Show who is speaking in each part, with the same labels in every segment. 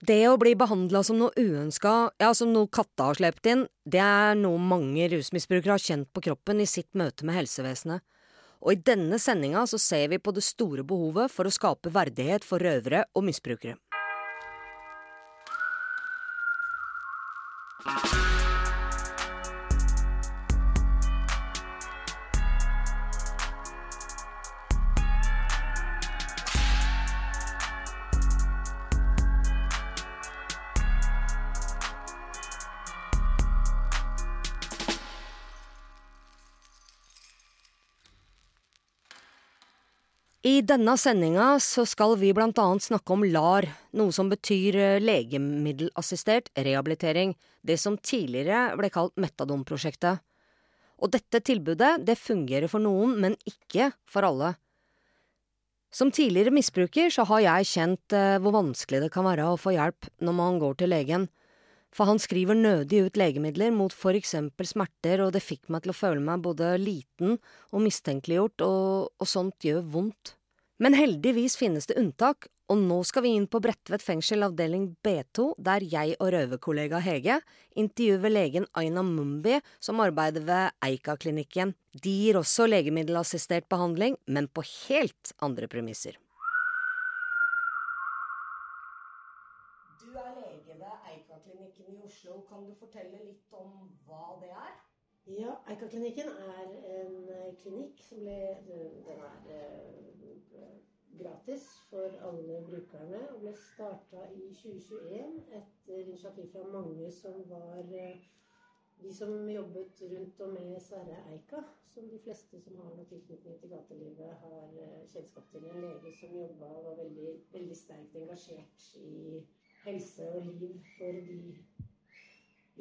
Speaker 1: Det å bli behandla som noe uønska, ja, som noe katta har slept inn, det er noe mange rusmisbrukere har kjent på kroppen i sitt møte med helsevesenet. Og i denne sendinga så ser vi på det store behovet for å skape verdighet for røvere og misbrukere. Denne sendinga så skal vi blant annet snakke om LAR, noe som betyr eh, legemiddelassistert rehabilitering, det som tidligere ble kalt Metadon-prosjektet. Og dette tilbudet, det fungerer for noen, men ikke for alle. Som tidligere misbruker så har jeg kjent eh, hvor vanskelig det kan være å få hjelp når man går til legen, for han skriver nødig ut legemidler mot for eksempel smerter, og det fikk meg til å føle meg både liten og mistenkeliggjort, og, og sånt gjør vondt. Men heldigvis finnes det unntak, og nå skal vi inn på Bredtvet fengsel avdeling B2, der jeg og røverkollega Hege intervjuer legen Aina Mumbi, som arbeider ved Eika-klinikken. De gir også legemiddelassistert behandling, men på helt andre premisser. Du er lege ved Eika-klinikken i Oslo. Kan du fortelle litt om hva det er?
Speaker 2: Ja, Eika-klinikken er en eh, klinikk som ble Den er eh, gratis for alle brukerne og ble starta i 2021 etter initiativ fra mange som var eh, de som jobbet rundt og med Sverre Eika, som de fleste som har noe tilknytning til gatelivet, har kjennskap til. En lege som jobba og var veldig, veldig sterkt engasjert i helse og liv for de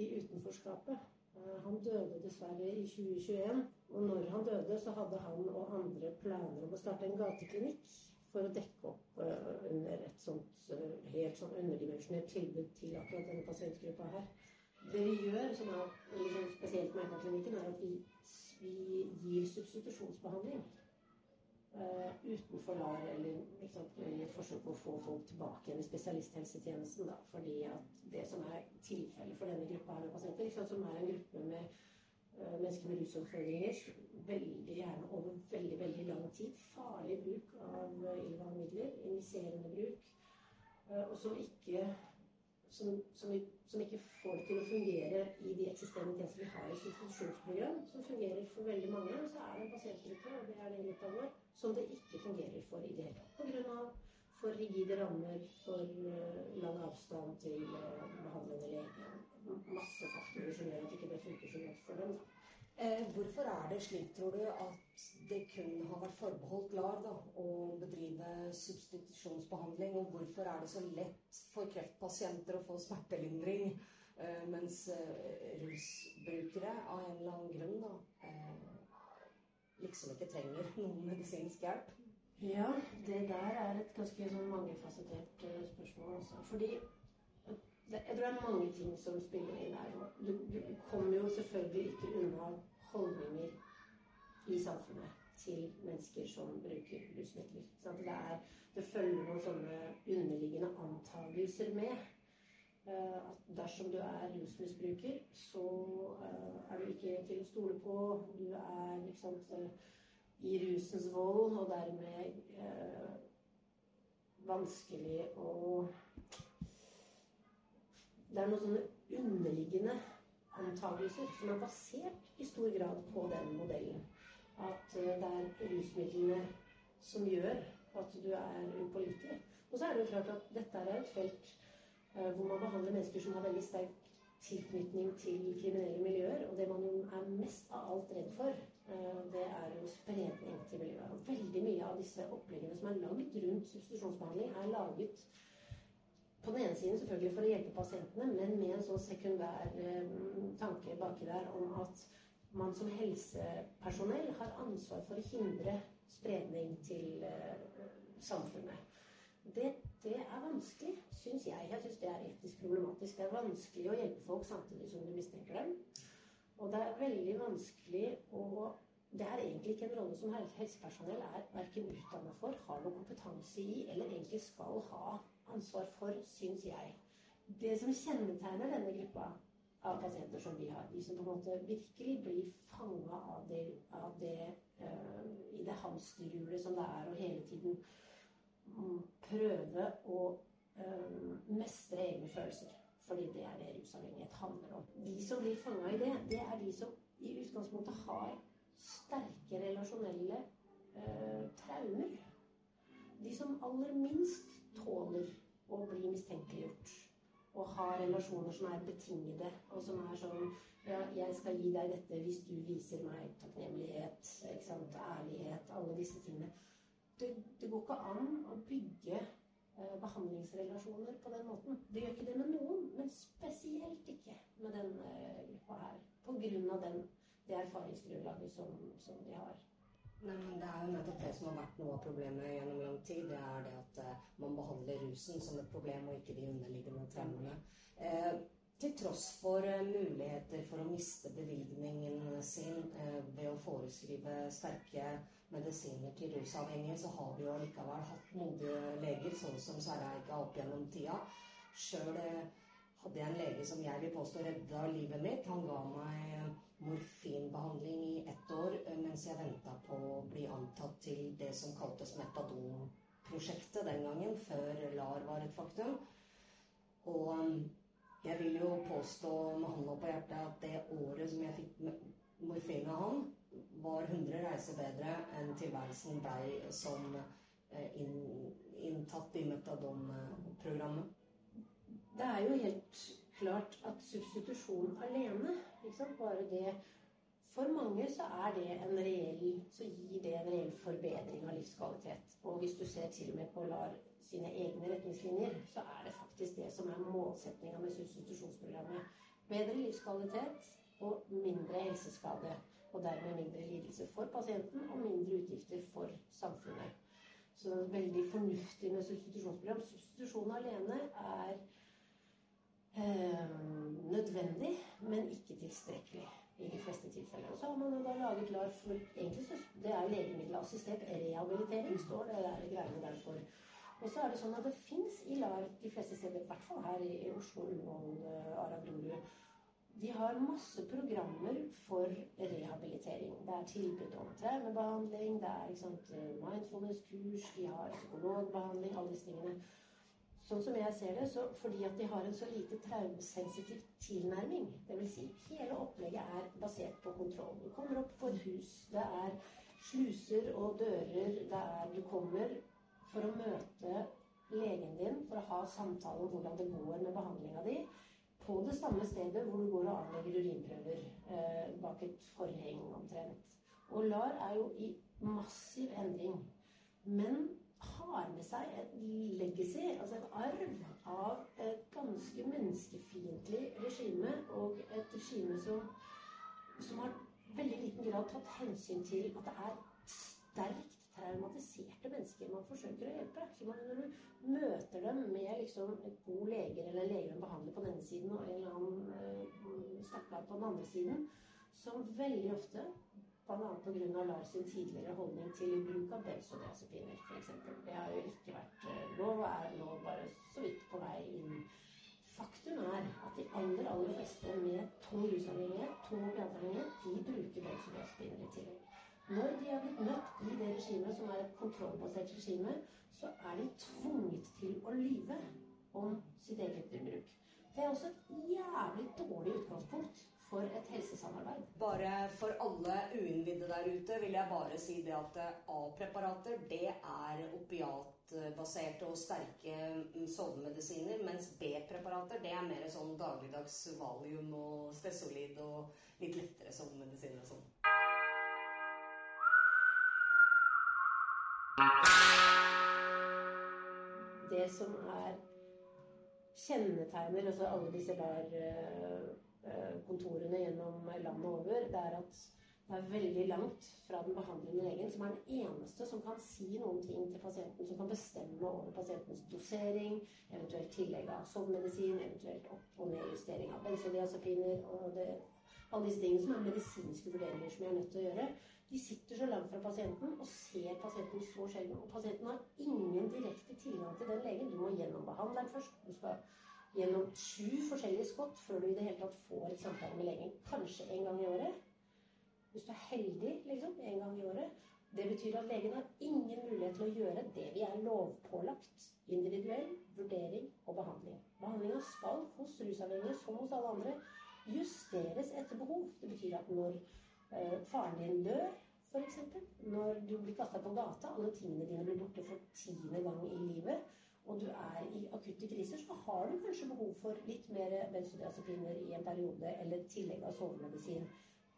Speaker 2: i utenforskapet. Eh, han døde dessverre i 2021. Og når han døde, så hadde han og andre planer om å starte en gateklinikk for å dekke opp uh, under et sånt uh, helt sånn underdimensjonert tilbud til akkurat denne pasientgruppa her. Det vi gjør, som er liksom spesielt med Eika-klinikken, er at vi, vi, gir substitusjonsbehandling. Uh, utenfor LAR, eller liksom, i et forsøk på å få folk tilbake igjen i spesialisthelsetjenesten. Da, fordi at det som er tilfellet for denne gruppa her med pasienter, sant, som er en gruppe med uh, mennesker med rusutfordringer, veldig gjerne over veldig veldig lang tid, farlig bruk av uh, illegale midler, injiserende bruk, uh, og som ikke som, som, som, ikke får til å fungere i de eksisterende tjenester vi har i institusjonsmiljøet, som fungerer for veldig mange. Så er det en pasientgruppe, og det er den gruppa vår, som det ikke fungerer for i det hele tatt. Pga for rigide rammer, for uh, lang avstand til uh, behandlende lege. Masse faktorer som gjør at det ikke det funker så godt for dem.
Speaker 1: Eh, hvorfor er det slik, tror du, at det kun har vært forbeholdt LAR da, å bedrive substitusjonsbehandling? Og hvorfor er det så lett for kreftpasienter å få smertelindring, eh, mens eh, rusbrukere av en eller annen grunn da, eh, liksom ikke trenger noen medisinsk hjelp?
Speaker 2: Ja, det der er et ganske sånn mangefasettert spørsmål. Også. Fordi det, jeg tror det er mange ting som spiller inn her. Du, du kommer jo selvfølgelig ikke unna holdninger i samfunnet til mennesker som bruker rusmidler. Det, er, det, følger noen sånne underliggende antagelser med. Uh, at dersom du er rusmisbruker, så uh, er du ikke til å stole på. Du er liksom i rusens vold, og dermed eh, vanskelig å Det er noen sånne underliggende antakelser som er basert i stor grad på den modellen. At eh, det er rusmidlene som gjør at du er upålitelig. Og så er det jo klart at dette er et felt eh, hvor man behandler mennesker som har veldig sterk tilknytning til kriminelle miljøer. Og det man er mest av alt redd for, Eh, det er jo spredning til miljøet. Veldig mye av disse oppleggene som er lagd rundt substitusjonsbehandling, er laget på den ene siden selvfølgelig for å hjelpe pasientene, men med en sånn sekundær eh, tanke baki der om at man som helsepersonell har ansvar for å hindre spredning til eh, samfunnet. Det, det, er vanskelig, syns jeg. Jeg syns det er etisk problematisk. Det er vanskelig å hjelpe folk samtidig som du mistenker dem. Og det er veldig vanskelig å Det er egentlig ikke en rolle som helsepersonell er verken utdanna for, har noe kompetanse i, eller egentlig skal ha ansvar for, syns jeg. det som kjennetegner denne gruppa av pasienter som vi har, de som på en måte virkelig blir fanga av det, av det uh, i det hamsterhjulet som det er å hele tiden prøve å um, mestre egne følelser. Fordi det er det rusavhengighet handler om. De som blir fanga i det, det er de som i utgangspunktet har sterke relasjonelle uh, traumer. De som aller minst mistenkeliggjort og ha relasjoner som er betingede, og som er sånn Ja, jeg skal gi deg dette hvis du viser meg takknemlighet, ikke sant, ærlighet, alle disse tingene. Det, det går ikke an å bygge eh, behandlingsrelasjoner på den måten. Det gjør ikke det med noen, men spesielt ikke med denne eh, gruppa her. På grunn av den, det erfaringsgrunnlaget som, som de har.
Speaker 1: Nei, men Det er jo nettopp det som har vært noe av problemet gjennom lang tid. Det er det at uh, man behandler rusen som et problem, og ikke de underliggende traumene. Uh, til tross for uh, muligheter for å miste bevilgningen sin ved å foreskrive sterke medisiner til rusavhengige, så har vi jo allikevel hatt modige leger, sånn som Saraika opp gjennom tida. Sjøl hadde jeg en lege som jeg vil påstå redda livet mitt. Han ga meg morfinbehandling i ett år det som kaltes metadonprosjektet den gangen, før LAR var et faktum. Og eh, jeg vil jo påstå med hånda på hjertet at det året som jeg fikk morfin av han, var 100 reiser bedre enn tilværelsen blei som eh, inn, inntatt i metadonprogrammet.
Speaker 2: Det er jo helt klart at substitusjon alene, bare det For mange så reell Så gir det en reell forbedring av livskvalitet. Og hvis du ser til og med på LAR sine egne retningslinjer, så er det faktisk det som er målsettinga med substitusjonsprogrammet. Bedre livskvalitet og mindre helseskade. Og dermed mindre lidelse for pasienten og mindre utgifter for samfunnet. Så det er veldig fornuftig med substitusjonsprogram. Substitusjon alene er eh, nødvendig, men ikke tilstrekkelig i de fleste tilfeller. Så har man da laget LAR for egentlig så Det er legemiddelassistert rehabilitering, står det der greiene der for. Og så er det sånn at det fins i LAR de fleste steder, i hvert fall her i Oslo, Ullevål, uh, Aragrorud. De har masse programmer for rehabilitering. Det er tilbud om traumebehandling, det er mindfulness-kurs, de har psykologbehandling, alle disse tingene. Sånn som jeg ser det, så fordi at de har en så lite traumesensitiv tilnærming. Dvs. Si, hele opplegget er basert på kontroll. Du kommer opp på et hus. Det er sluser og dører. Det er Du kommer for å møte legen din for å ha samtale om hvordan det går med behandlinga di. På det samme stedet hvor du går og avlegger urinprøver eh, bak et forheng omtrent. Og LAR er jo i massiv endring. Men med seg et legacy, altså en arv, av et ganske menneskefiendtlig regime. Og et regime som, som har veldig liten grad tatt hensyn til at det er sterkt traumatiserte mennesker man forsøker å hjelpe. Så når du møter dem med liksom et god leger eller en leger de behandler på denne siden, og en eller annen snakker stakkar på den andre siden, som veldig ofte Bl.a. pga. Lars sin tidligere holdning til bruk av benzodiazepiner f.eks. Det har jo ikke vært eh, lov, og er nå bare så vidt på vei inn. Faktum er at de aller aller fleste med tung rusavhengighet, tung opiatavhengighet, de bruker benzodiazepiner i tillegg. Når de har blitt møtt i det regimet som er et kontrollbasert regime, så er de tvunget til å lyve om sitt eget bruk. Det er også et jævlig dårlig utgangspunkt for et helsesamarbeid.
Speaker 1: Bare for alle uinnvidde der ute vil jeg bare si det at A-preparater det er opiatbaserte og sterke mm, sovemedisiner, mens B-preparater det er mer sånn dagligdags valium og stesolid og litt lettere sovemedisiner og sånn.
Speaker 2: Det som er kjennetegner altså alle disse der Eh, kontorene gjennom landet over, det er at det er veldig langt fra den behandlende legen, som er den eneste som kan si noen ting til pasienten, som kan bestemme over pasientens dosering, eventuelt tillegg av sovemedisin, eventuelt opp- og nedjustering av benzodiazepiner og det, alle disse tingene som er medisinske vurderinger som vi er nødt til å gjøre. De sitter så langt fra pasienten og ser pasienten så sjelden. Og pasienten har ingen direkte tilgang til den legen. Du må gjennom behandleren først. Du skal gjennom sju forskjellige skott før du i det hele tatt får et samtale med legen. Kanskje en gang i året. Hvis du er heldig, liksom. En gang i året. Det betyr at legen har ingen mulighet til å gjøre det vi er lovpålagt. Individuell vurdering og behandling. Behandlinga skal hos rusavhengige, som hos alle andre, justeres etter behov. Det betyr at når eh, faren din dør, f.eks., når du blir kasta på gata, alle tingene dine blir borte for tiende gang i livet, og du er i akutte kriser, så har du kanskje behov for litt mer benzodiazepiner i en periode, eller tillegg av sovemedisin.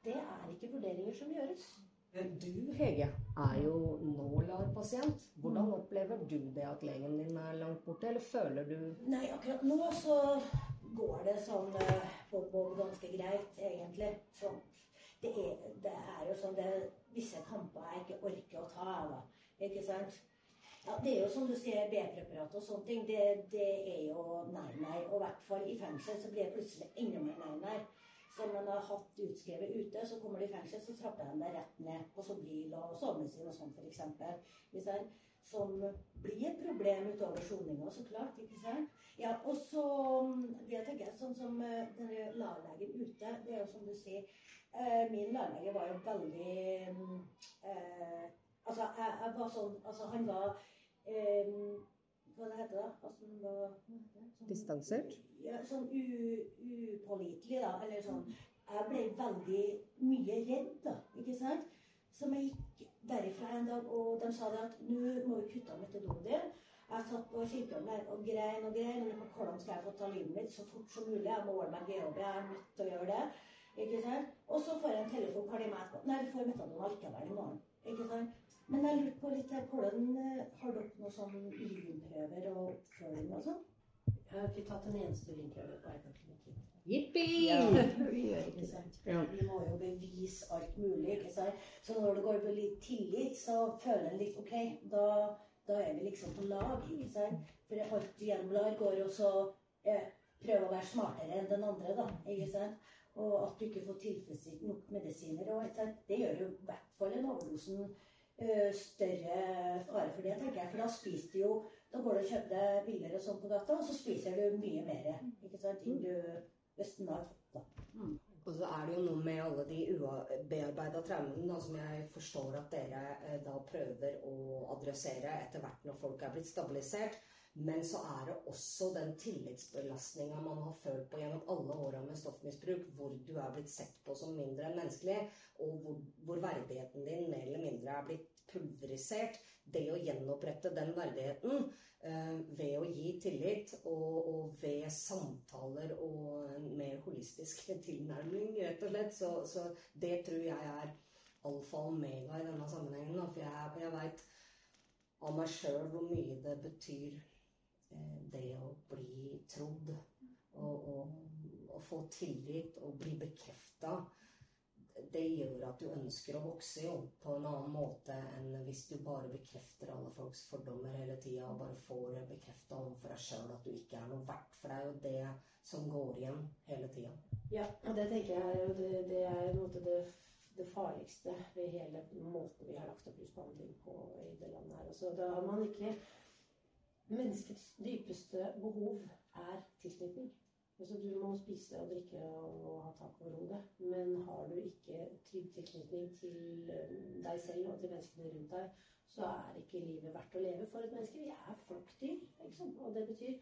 Speaker 2: Det er ikke vurderinger som gjøres.
Speaker 1: Du, Hege, er jo nå LAR-pasient. Hvordan opplever du det at legen din er langt borte, eller føler du
Speaker 2: Nei, akkurat nå så går det sånn bob-bob ganske greit, egentlig. Så Det, er, det er jo sånn det visse kamper jeg ikke orker å ta, da. Ikke sant? Ja, Det er jo som du sier, B-preparat og sånne ting. Det, det er jo nei-nei. Og i hvert fall i fengsel så blir det plutselig enda mer nei-nei. Så når man har hatt utskrevet ute, så kommer de i fengsel, så trapper de det rett ned Og så Sobril og sovemedisin og sånn, f.eks. Som blir et problem utover soninga, så klart. ikke sant? Ja, og så tenker jeg, sånn som eh, denne LAR-legen ute, det er jo som du sier eh, Min LAR-lege var jo veldig eh, Altså, jeg, jeg, var sånn Altså, han var um, Hva det heter det? Altså, var
Speaker 1: sånn, Distansert?
Speaker 2: Ja, sånn upålitelig, da. Eller sånn Jeg ble veldig mye redd, da. Ikke sant? Så jeg gikk derifra en dag, og de sa det at nå må vi kutte av metodonen din. Jeg satt på kirkegården der og grein og grein. Og hvordan skal jeg få ta livet mitt så fort som mulig? Jeg må ordne meg GHB. Jeg er nødt til å gjøre det. Ikke sant? Og så får jeg en telefon. Hva de meg på? Nei, du får metadon allikevel i morgen. Ikke sant? Men jeg lurte på litt hvordan eh, Har dere noen sånn urinprøver og oppfølging og sånn? Jeg har ikke tatt en eneste urinprøve på Eikerklinikken.
Speaker 1: Jippi!
Speaker 2: Ja, vi gjør ikke sant. Vi må jo bevise alt mulig. ikke sant? Så når det går på litt tillit, så føler en litt OK, da, da, er vi liksom på lag. ikke sant? For alt gjennom LAR går jo så eh, prøve å være smartere enn den andre, da. ikke sant? Og at du ikke får tilfredsstilt nok medisiner. og Det gjør jo i hvert fall en overdosen Eh, større fare for det, tenker jeg. For da spiser du jo Da går du og kjøper deg billigere og sånn på gata, og så spiser du mye mer. ikke sant, enn du nesten har fått.
Speaker 1: Mm. Og så er det jo noe med alle de ubearbeida traumene som jeg forstår at dere eh, da prøver å adressere etter hvert når folk er blitt stabilisert. Men så er det også den tilleggsbelastninga man har følt på gjennom alle åra med stoffmisbruk, hvor du er blitt sett på som mindre enn menneskelig, og hvor, hvor, verdigheten din mer eller mindre er blitt pulverisert. Det å gjenopprette den verdigheten eh, ved å gi tillit og, og, ved samtaler og en mer holistisk tilnærming, rett og slett, så, så det tror jeg er alfa og omega i denne sammenhengen. For jeg, jeg veit av meg sjøl hvor mye det betyr det å bli trodd og, og, og få tillit og bli bekrefta, det gjør at du ønsker å vokse jo på en annen måte enn hvis du bare bekrefter alle folks fordommer hele tida og bare får bekrefta overfor deg sjøl at du ikke er noe verdt. For det er jo det som går igjen hele tida.
Speaker 2: Ja, og det tenker jeg er det, det er en måte det, det farligste ved hele måten vi har lagt opp rusbehandling på i det landet her. Altså, da har man ikke Menneskets dypeste behov er tilknytning. Altså, du må spise og drikke og ha tak over hodet. Men har du ikke trygg tilknytning til eh, deg selv og til menneskene rundt deg, så er ikke livet verdt å leve for et menneske. Vi er flokkdyr. Og det betyr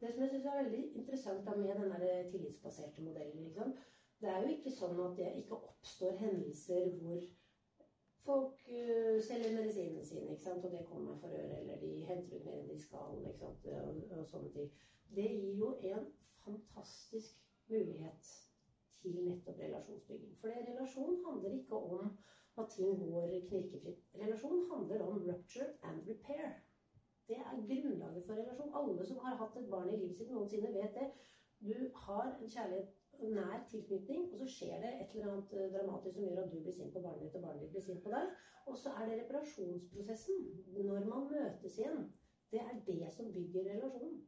Speaker 2: Det som jeg syns er veldig interessant med den tillitsbaserte modellen, det er jo ikke sånn at det ikke oppstår hendelser hvor Folk uh, selger medisinene sine, ikke sant? og det kommer for øre, eller de henter ut mer enn de skal, ikke sant? Og, og sånne ting. Det gir jo en fantastisk mulighet til nettopp relasjonsbygging. For det, relasjon handler ikke om at ting går knirkefritt. Relasjon handler om rupture and repair. Det er grunnlaget for relasjon. Alle som har hatt et barn i livet sitt noensinne, vet det. Du har en kjærlighet nær tilknytning, og så skjer det et eller annet eh, dramatisk som gjør at du blir sint på barnet ditt, og barnet ditt blir sint på deg. Og så er det reparasjonsprosessen. Når man møtes igjen. Det er det som bygger relasjonen.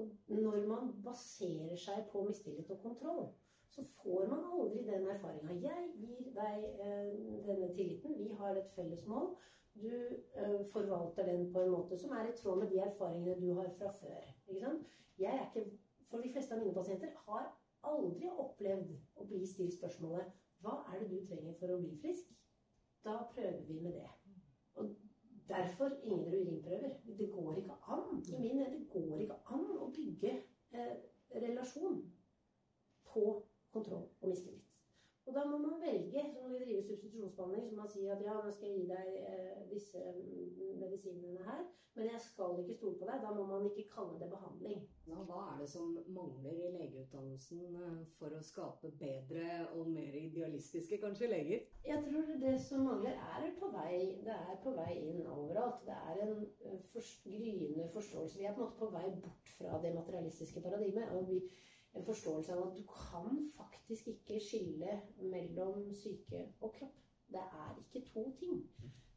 Speaker 2: Og når man baserer seg på mistillit og kontroll, så får man aldri den erfaringa. Jeg gir deg eh, denne tilliten. Vi har et felles mål. Du eh, forvalter den på en måte som er i tråd med de erfaringene du har fra før. Jeg er ikke for de fleste av mine pasienter har aldri opplevd å bli stilt spørsmålet hva er det du trenger for å bli frisk? Da prøver vi med det. Og derfor ingen urinprøver. Det går ikke an. I min det går ikke an å bygge eh, relasjon på kontroll og mistillit. Og da må man velge, som når vi driver substitusjonsbehandling, så man sier at ja, nå skal jeg gi deg eh, disse mm, medisinene her, men jeg skal ikke stole på deg. Da må man ikke kalle det behandling.
Speaker 1: Ja, hva er det som mangler i legeutdannelsen eh, for å skape bedre og mer idealistiske, kanskje, leger?
Speaker 2: Jeg tror det som mangler, er på vei, det er på vei inn overalt. Det er en eh, for, gryende forståelse. Vi er på en måte på vei bort fra det materialistiske paradigmet. og vi en forståelse av at du kan faktisk ikke skille mellom syke og kropp. Det er ikke to ting.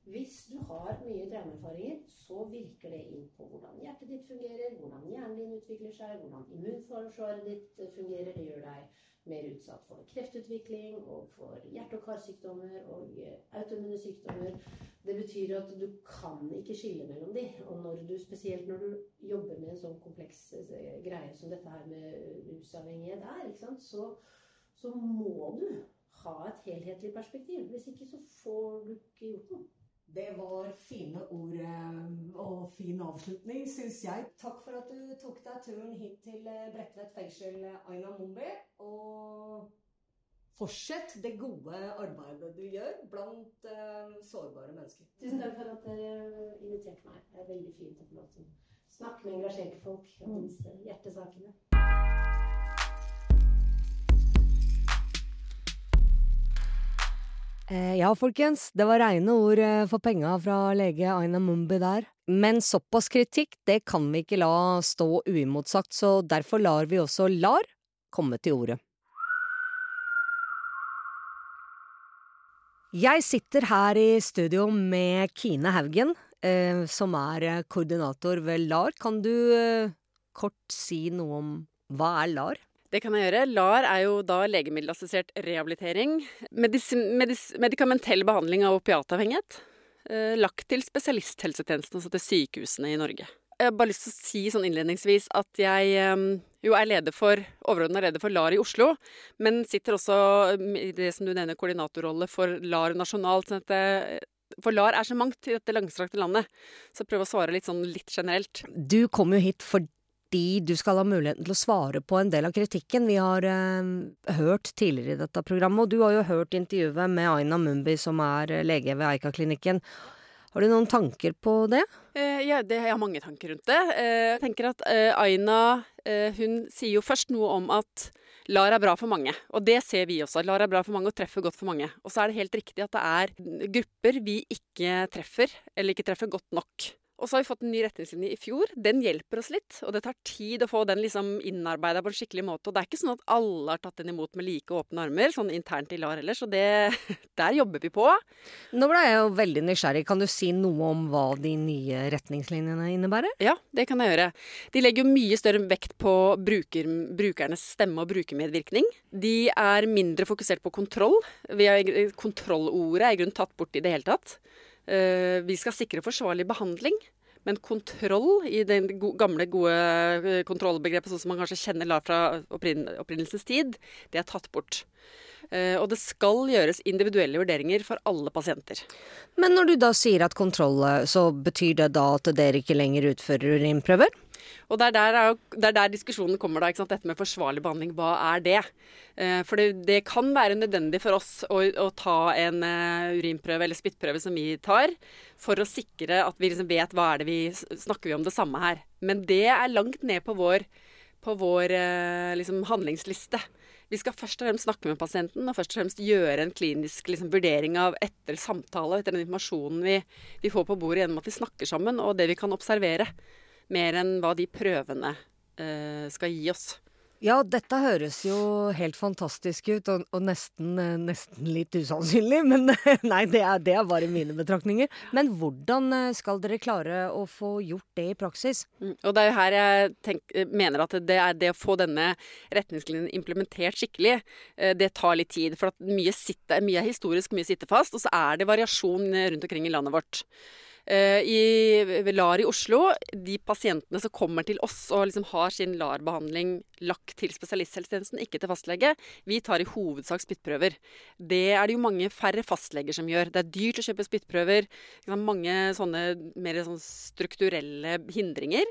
Speaker 2: Hvis du har mye traumeerfaringer, så virker det inn på hvordan hjertet ditt fungerer, hvordan hjernen din utvikler seg, hvordan immunforsvaret ditt fungerer. Det gjør deg mer utsatt for kreftutvikling og for hjerte- og karsykdommer og eh, autoimmune sykdommer. Det betyr at du kan ikke skille mellom de. Og når du, spesielt når du jobber med en sånn kompleks eh, greie som dette her med rusavhengighet er, så, så må du ha et helhetlig perspektiv. Hvis ikke så får du ikke gjort noe.
Speaker 1: Det var fine ord eh, og fin avslutning, syns jeg. Takk for at du tok deg turen hit til eh, Bredtvet fengsel, Aina Mumbi. Og fortsett det gode arbeidet du gjør blant sårbare mennesker.
Speaker 2: Tusen takk for at dere inviterte meg. Det er veldig fint å få lov til å snakke med engasjerte folk om mm. disse hjertesakene.
Speaker 1: Ja, folkens, det var reine ord eh, for penga fra lege Aina Mumbi der. Men såpass kritikk, det kan vi ikke la stå uimotsagt, så derfor lar vi også LAR komme til ordet. Jeg sitter her i studio med Kine Haugen, eh, som er koordinator ved LAR. Kan du eh, kort si noe om hva er LAR?
Speaker 3: Det kan jeg gjøre. LAR er jo da legemiddelassistert rehabilitering. Medis medis medikamentell behandling av opiatavhengighet. Eh, lagt til spesialisthelsetjenesten, altså til sykehusene i Norge. Jeg har bare lyst til å si sånn innledningsvis at jeg eh, jo er leder for, overordna leder for LAR i Oslo, men sitter også i det som du nevner koordinatorrolle for LAR nasjonalt. sånn at det, for LAR er så mangt i dette langstrakte landet, så prøv å svare litt sånn litt generelt.
Speaker 1: Du kom jo hit fordi fordi du skal ha muligheten til å svare på en del av kritikken vi har eh, hørt tidligere i dette programmet. Og du har jo hørt intervjuet med Aina Mumbi, som er eh, lege ved Eika-klinikken. Har du noen tanker på det?
Speaker 3: Eh, ja, det, jeg har mange tanker rundt det. Eh, jeg tenker at eh, Aina eh, hun sier jo først noe om at LAR er bra for mange. Og det ser vi også. LAR er bra for mange og treffer godt for mange. Og så er det helt riktig at det er grupper vi ikke treffer, eller ikke treffer godt nok. Og så har vi fått en ny retningslinje i fjor. Den hjelper oss litt. Og det tar tid å få den liksom innarbeida på en skikkelig måte. Og det er ikke sånn at alle har tatt den imot med like åpne armer, sånn internt i LAR heller. Så det, der jobber vi på.
Speaker 1: Nå ble jeg jo veldig nysgjerrig. Kan du si noe om hva de nye retningslinjene innebærer?
Speaker 3: Ja, det kan jeg gjøre. De legger jo mye større vekt på bruker, brukernes stemme og brukermedvirkning. De er mindre fokusert på kontroll. Kontrollordet er i grunnen tatt bort i det hele tatt. Eh, vi skal sikre forsvarlig behandling. Men kontroll i det gamle, gode eh, kontrollbegrepet, sånn som man kanskje kjenner la fra opprinnelsens tid, det er tatt bort. Eh, og det skal gjøres individuelle vurderinger for alle pasienter.
Speaker 1: Men når du da sier at kontroll, så betyr det da at dere ikke lenger utfører urinprøver?
Speaker 3: Og det er der, det er der diskusjonen kommer, da, dette med forsvarlig behandling. Hva er det? Eh, for det, det kan være nødvendig for oss å, å ta en uh, urinprøve eller spyttprøve som vi tar, for å sikre at vi liksom vet hva er det vi snakker vi om det samme her. Men det er langt ned på vår, på vår uh, liksom, handlingsliste. Vi skal først og fremst snakke med pasienten og først og fremst gjøre en klinisk liksom, vurdering av etter samtale, etter den informasjonen vi, vi, får på bordet gjennom at vi snakker sammen, og det vi kan observere mer enn hva de prøvene eh, skal gi oss.
Speaker 1: Ja, dette høres jo helt fantastisk ut, og, og nesten, eh, nesten, litt usannsynlig. Men nei, det er, det er, bare mine betraktninger. Men hvordan eh, skal dere klare å få gjort det i praksis?
Speaker 3: Mm, og det er jo her jeg tenk, eh, mener at det, er det å få denne retningslinjen implementert skikkelig, det tar litt tid. For at mye, sitter, mye er historisk, mye sitter fast. Og så er det variasjon rundt omkring i landet vårt. Eh, I LAR i Oslo, de pasientene som kommer til oss og liksom har sin LAR-behandling lagt til spesialisthelsetjenesten, ikke til fastlege, vi tar i hovedsak spyttprøver. Det er det jo mange færre fastleger som gjør. Det er dyrt å kjøpe spyttprøver. Mange sånne mer sånn strukturelle hindringer.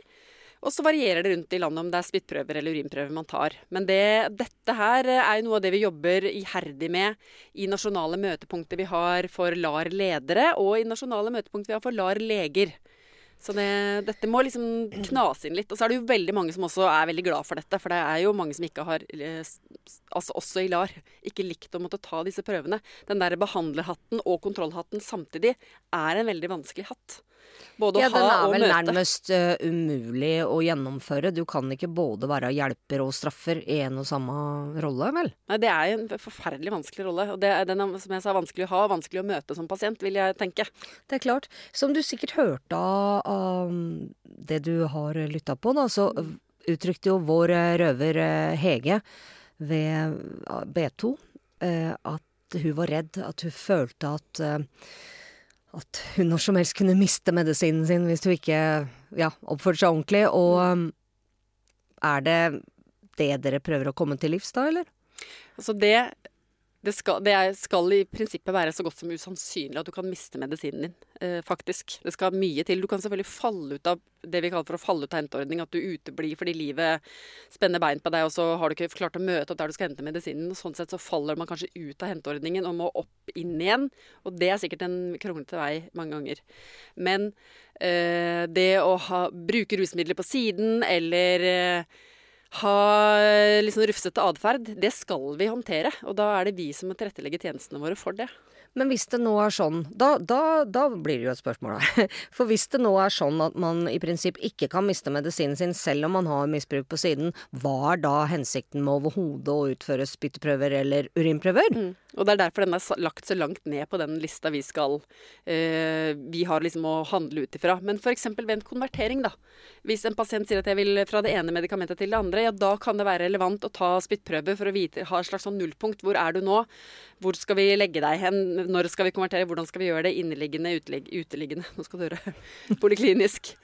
Speaker 3: Og så varierer det rundt i landet om det er spyttprøver eller urinprøver man tar. Men det, dette her er jo noe av det vi jobber iherdig med i nasjonale møtepunkter vi har for LAR-ledere, og i nasjonale møtepunkter vi har for LAR-leger. Så det, dette må liksom knase inn litt. Og så er det jo veldig mange som også er veldig glad for dette. For det er jo mange som ikke har, eh, altså også i LAR, ikke likt å måtte ta disse prøvene. Den der behandlerhatten og kontrollhatten samtidig er en veldig vanskelig hatt.
Speaker 1: Både ja, å ha og møte. Den er vel nærmest uh, umulig å gjennomføre. Du kan ikke både være hjelper og straffer i en og samme rolle, vel?
Speaker 3: Nei, det er en forferdelig vanskelig rolle. Og det er den som jeg sa, vanskelig å ha, vanskelig å møte som pasient, vil jeg tenke.
Speaker 1: Det er klart. Som du sikkert hørte av, av det du har lytta på, da, så uttrykte jo vår eh, røver eh, Hege ved B2 at hun var redd, at hun følte at at hun når som helst kunne miste medisinen sin hvis hun ikke ja, oppførte seg ordentlig. Og um, er det det dere prøver å komme til livs da, eller?
Speaker 3: Altså det det skal, det skal, i prinsippet være så godt som usannsynlig at du kan miste medisinen din, eh, faktisk. Det skal mye til. Du kan selvfølgelig falle ut av det vi kaller for å falle ut av henteordning. At du uteblir fordi livet spenner bein på deg, og så har du ikke klart å møte opp der du skal hente medisinen. og Sånn sett så faller man kanskje ut av henteordningen og må opp inn igjen. Og det er sikkert en kronglete vei mange ganger. Men eh, det å ha, bruke rusmidler på siden eller eh, ha litt sånn rufsete atferd, det skal vi håndtere. Og da er det vi som må tilrettelegge tjenestene våre for det.
Speaker 1: Men hvis det nå er sånn, da, da, da blir det jo et spørsmål her. For hvis det nå er sånn at man i prinsipp ikke kan miste medisinen sin selv om man har misbruk på siden, hva er da hensikten med overhodet å utføre spyttprøver eller urinprøver? Mm.
Speaker 3: Og det er derfor den er lagt så langt ned på den lista vi skal eh, Vi har liksom å handle ut ifra. Men f.eks. ved en konvertering, da. Hvis en pasient sier at jeg vil fra det ene medikamentet til det andre, ja da kan det være relevant å ta spyttprøve for å vite, ha et slags sånn nullpunkt. Hvor er du nå? Hvor skal vi legge deg hen? Når skal vi konvertere? Hvordan skal vi gjøre det? Inneliggende, uteliggende Nå skal du høre. Poliklinisk.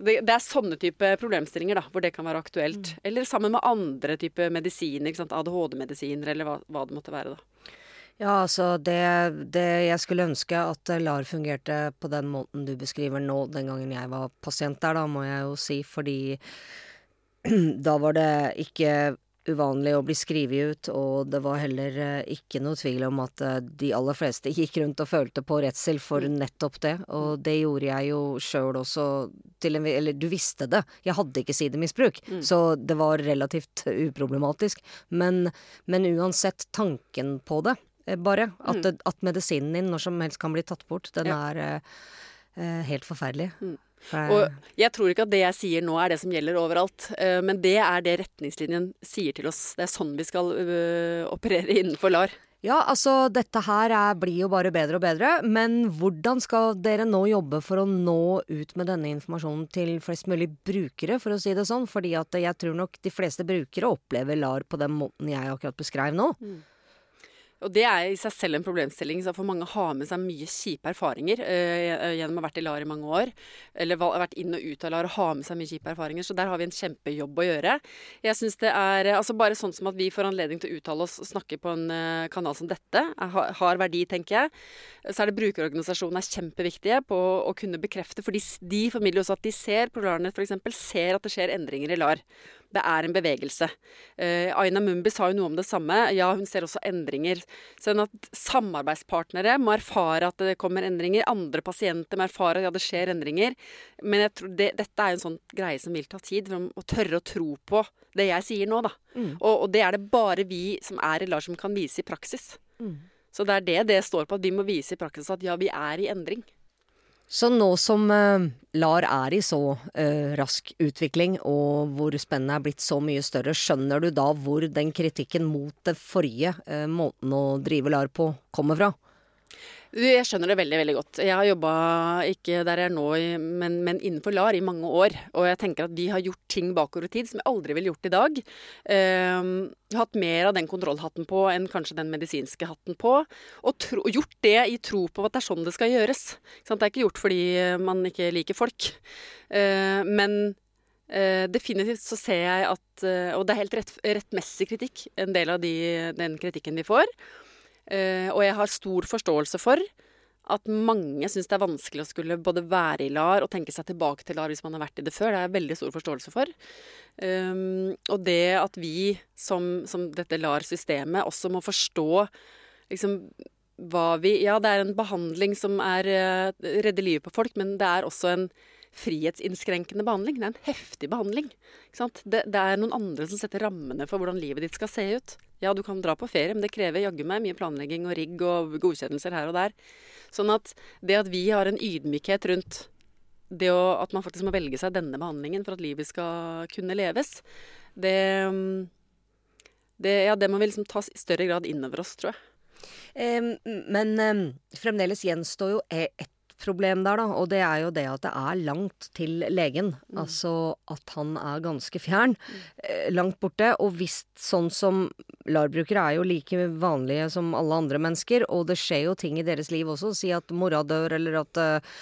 Speaker 3: Det, det, er sånne type problemstillinger da, hvor det kan være aktuelt. Mm. Eller sammen med andre type medisiner. ADHD-medisiner eller hva, hva det måtte være. da.
Speaker 1: Ja, altså det, det, Jeg skulle ønske at LAR fungerte på den måten du beskriver nå, den gangen jeg var pasient der, da, må jeg jo si, fordi da var det ikke uvanlig å bli skrevet ut, og det var heller eh, ikke noe tvil om at eh, de aller fleste gikk rundt og følte på redsel for mm. nettopp det, og det gjorde jeg jo sjøl også til en Eller du visste det, jeg hadde ikke sidemisbruk, mm. så det var relativt uproblematisk, men, men uansett tanken på det Eh, bare. At, mm. at, medisinen din når som helst kan bli tatt bort. Den ja. er eh, helt forferdelig. Mm.
Speaker 3: Og jeg tror ikke at det jeg sier nå er det som gjelder overalt, uh, men det er det retningslinjen sier til oss. Det er sånn vi skal uh, operere innenfor LAR.
Speaker 1: Ja, altså dette her er, blir jo bare bedre og bedre, men hvordan skal dere nå jobbe for å nå ut med denne informasjonen til flest mulig brukere, for å si det sånn? Fordi at jeg tror nok de fleste brukere opplever LAR på den måten jeg akkurat beskrev nå. Mm.
Speaker 3: Og det er i seg selv en problemstilling. Så for mange har med seg mye kjipe erfaringer uh, gjennom å ha vært i LAR i mange år. Eller vært inn og ut av LAR og ha med seg mye kjipe erfaringer. Så der har vi en kjempejobb å gjøre. Jeg synes det er altså Bare sånn som at vi får anledning til å uttale oss og snakke på en uh, kanal som dette, har, har verdi, tenker jeg. Så er det brukerorganisasjonene er kjempeviktige på å kunne bekrefte. For de, de formidler også at de ser, Polarnet f.eks., ser at det skjer endringer i LAR. Det er en bevegelse. Uh, Aina Mumbi sa jo noe om det samme. Ja, hun ser også endringer. Sånn at samarbeidspartnere må erfare at det kommer endringer. Andre pasienter må erfare at ja, det skjer endringer. Men jeg tror det, dette er en sånn greie som vil ta tid. For å tørre å tro på det jeg sier nå, da. Mm. Og, og, det er det bare vi som er i LAR som kan vise i praksis. Mm. Så det er det det står på, at vi må vise i praksis at ja, vi er i endring.
Speaker 1: Så nå som uh, LAR er i så uh, rask utvikling, og hvor spennet er blitt så mye større, skjønner du da hvor den kritikken mot det forrige uh, måten å drive LAR på kommer fra?
Speaker 3: Jeg skjønner det veldig veldig godt. Jeg har jobba ikke der jeg er nå, men, men, innenfor LAR i mange år. Og jeg tenker at vi har gjort ting bakover i tid som jeg aldri ville gjort i dag. Um, hatt mer av den kontrollhatten på enn kanskje den medisinske hatten på. Og, tro, gjort det i tro på at det er sånn det skal gjøres. Det er ikke gjort fordi man ikke liker folk. Uh, men uh, definitivt så ser jeg at uh, Og det er helt rett, rettmessig kritikk, en del av de, den kritikken vi får. Uh, og jeg har stor forståelse for at mange syns det er vanskelig å skulle både være i LAR og tenke seg tilbake til LAR hvis man har vært i det før. Det er jeg veldig stor forståelse for. Um, og det at vi som, som dette LAR-systemet også må forstå liksom hva vi Ja, det er en behandling som er uh, redder livet på folk, men det er også en frihetsinnskrenkende behandling. Det er en heftig behandling. Det, det, er noen andre som setter rammene for hvordan livet ditt skal se ut. Ja, du kan dra på ferie, men det krever jaggu meg mye planlegging og rigg og godkjennelser her og der. Sånn at det at vi har en ydmykhet rundt det å, at man faktisk må velge seg denne behandlingen for at livet skal kunne leves, det, det, ja, det må vi liksom ta i større grad innover oss, tror jeg.
Speaker 1: Men fremdeles gjenstår jo e- problem der, da, og det er jo det at det er langt til legen. Mm. Altså at han er ganske fjern. Mm. Langt borte. Og visst sånn som LAR-brukere er jo like vanlige som alle andre mennesker, og det skjer jo ting i deres liv også. Si at mora dør, eller at uh,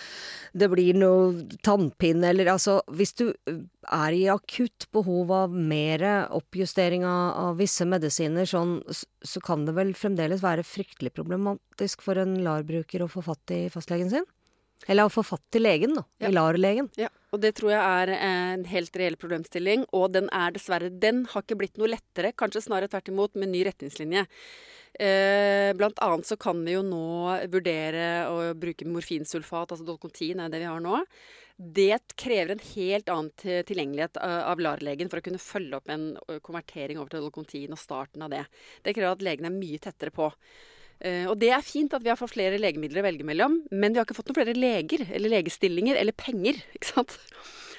Speaker 1: det blir noe tannpinne, eller altså Hvis du er i akutt behov av mer oppjustering av, av visse medisiner, sånn, så kan det vel fremdeles være fryktelig problematisk for en LAR-bruker å få fatt i fastlegen sin? Eller å få fatt til legen, da. Ja. LAR-legen.
Speaker 3: Ja, og det tror jeg er en helt reell problemstilling. Og den er dessverre Den har ikke blitt noe lettere, kanskje snarere tvert imot, med ny retningslinje. Eh, blant annet så kan vi jo nå vurdere å bruke morfinsulfat, altså Dolcontin er det vi har nå. Det krever en helt annen tilgjengelighet av LAR-legen for å kunne følge opp en konvertering over til Dolcontin og starten av det. Det krever at legen er mye tettere på. Uh, og det er fint at vi har fått flere legemidler å velge mellom, men vi har ikke fått noen flere leger eller legestillinger eller penger. ikke sant?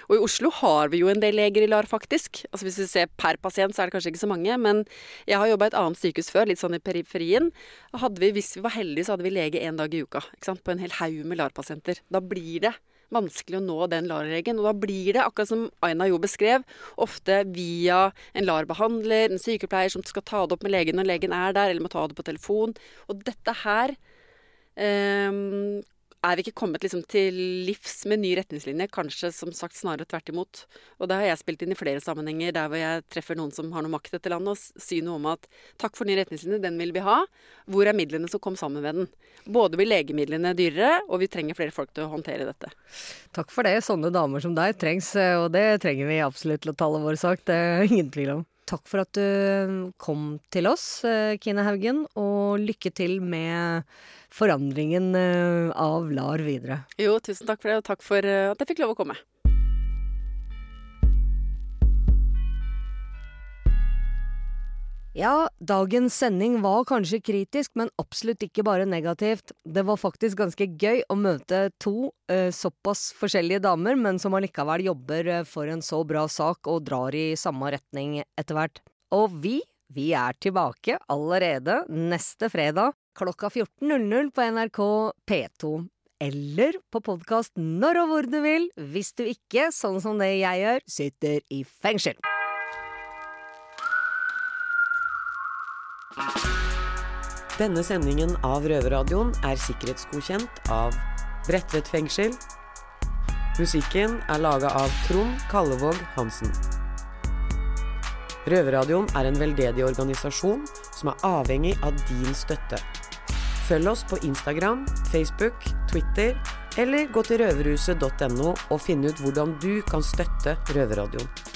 Speaker 3: Og i Oslo har vi jo en del leger i LAR, faktisk. Altså Hvis vi ser per pasient, så er det kanskje ikke så mange. Men jeg har jobba i et annet sykehus før, litt sånn i periferien. Vi, hvis vi var heldige, så hadde vi lege én dag i uka. På en hel haug med LAR-pasienter. Da blir det vanskelig å nå den LAR-legen. Og da blir det, akkurat som Aina jo beskrev, ofte via en LAR-behandler, en sykepleier som skal ta det opp med legen når legen er der, eller må ta det på telefon. Og dette her um, er vi ikke kommet liksom til livs med ny retningslinje. Kanskje som sagt snarere tvert imot. Og det har jeg spilt inn i flere sammenhenger der hvor jeg treffer noen som har noe makt etter landet, og sier noe om at takk for ny retningslinje, den vil vi ha. Hvor er midlene som kom sammen med den? Både blir legemidlene dyrere, og vi trenger flere folk til å håndtere dette.
Speaker 1: Takk for det. Sånne damer som deg trengs, og det trenger vi absolutt til å tale vår sak. Det er ingen tvil om. Takk for at du kom til oss, Kine Haugen, og lykke til med forandringen eh, av LAR videre.
Speaker 3: Jo, tusen takk for det, og takk for eh, at jeg fikk lov å komme.
Speaker 1: Ja, dagens sending var kanskje kritisk, men absolutt ikke bare negativt. Det var faktisk ganske gøy å møte to eh, såpass forskjellige damer, men som allikevel jobber eh, for en så bra sak og drar i samme retning etter hvert. Og vi, vi er tilbake allerede neste fredag klokka 14.00 på NRK P2. Eller på podkast når og hvor du vil, hvis du ikke, sånn som det jeg gjør, sitter i fengsel.
Speaker 4: Denne sendingen av Røverradioen er sikkerhetsgodkjent av Bredtvet fengsel. Musikken er laga av Trond Kallevåg Hansen. Røverradioen er en veldedig organisasjon som er avhengig av din støtte. Følg oss på Instagram, Facebook, Twitter, eller gå til røverhuset.no og finne ut hvordan du kan støtte Røverradioen.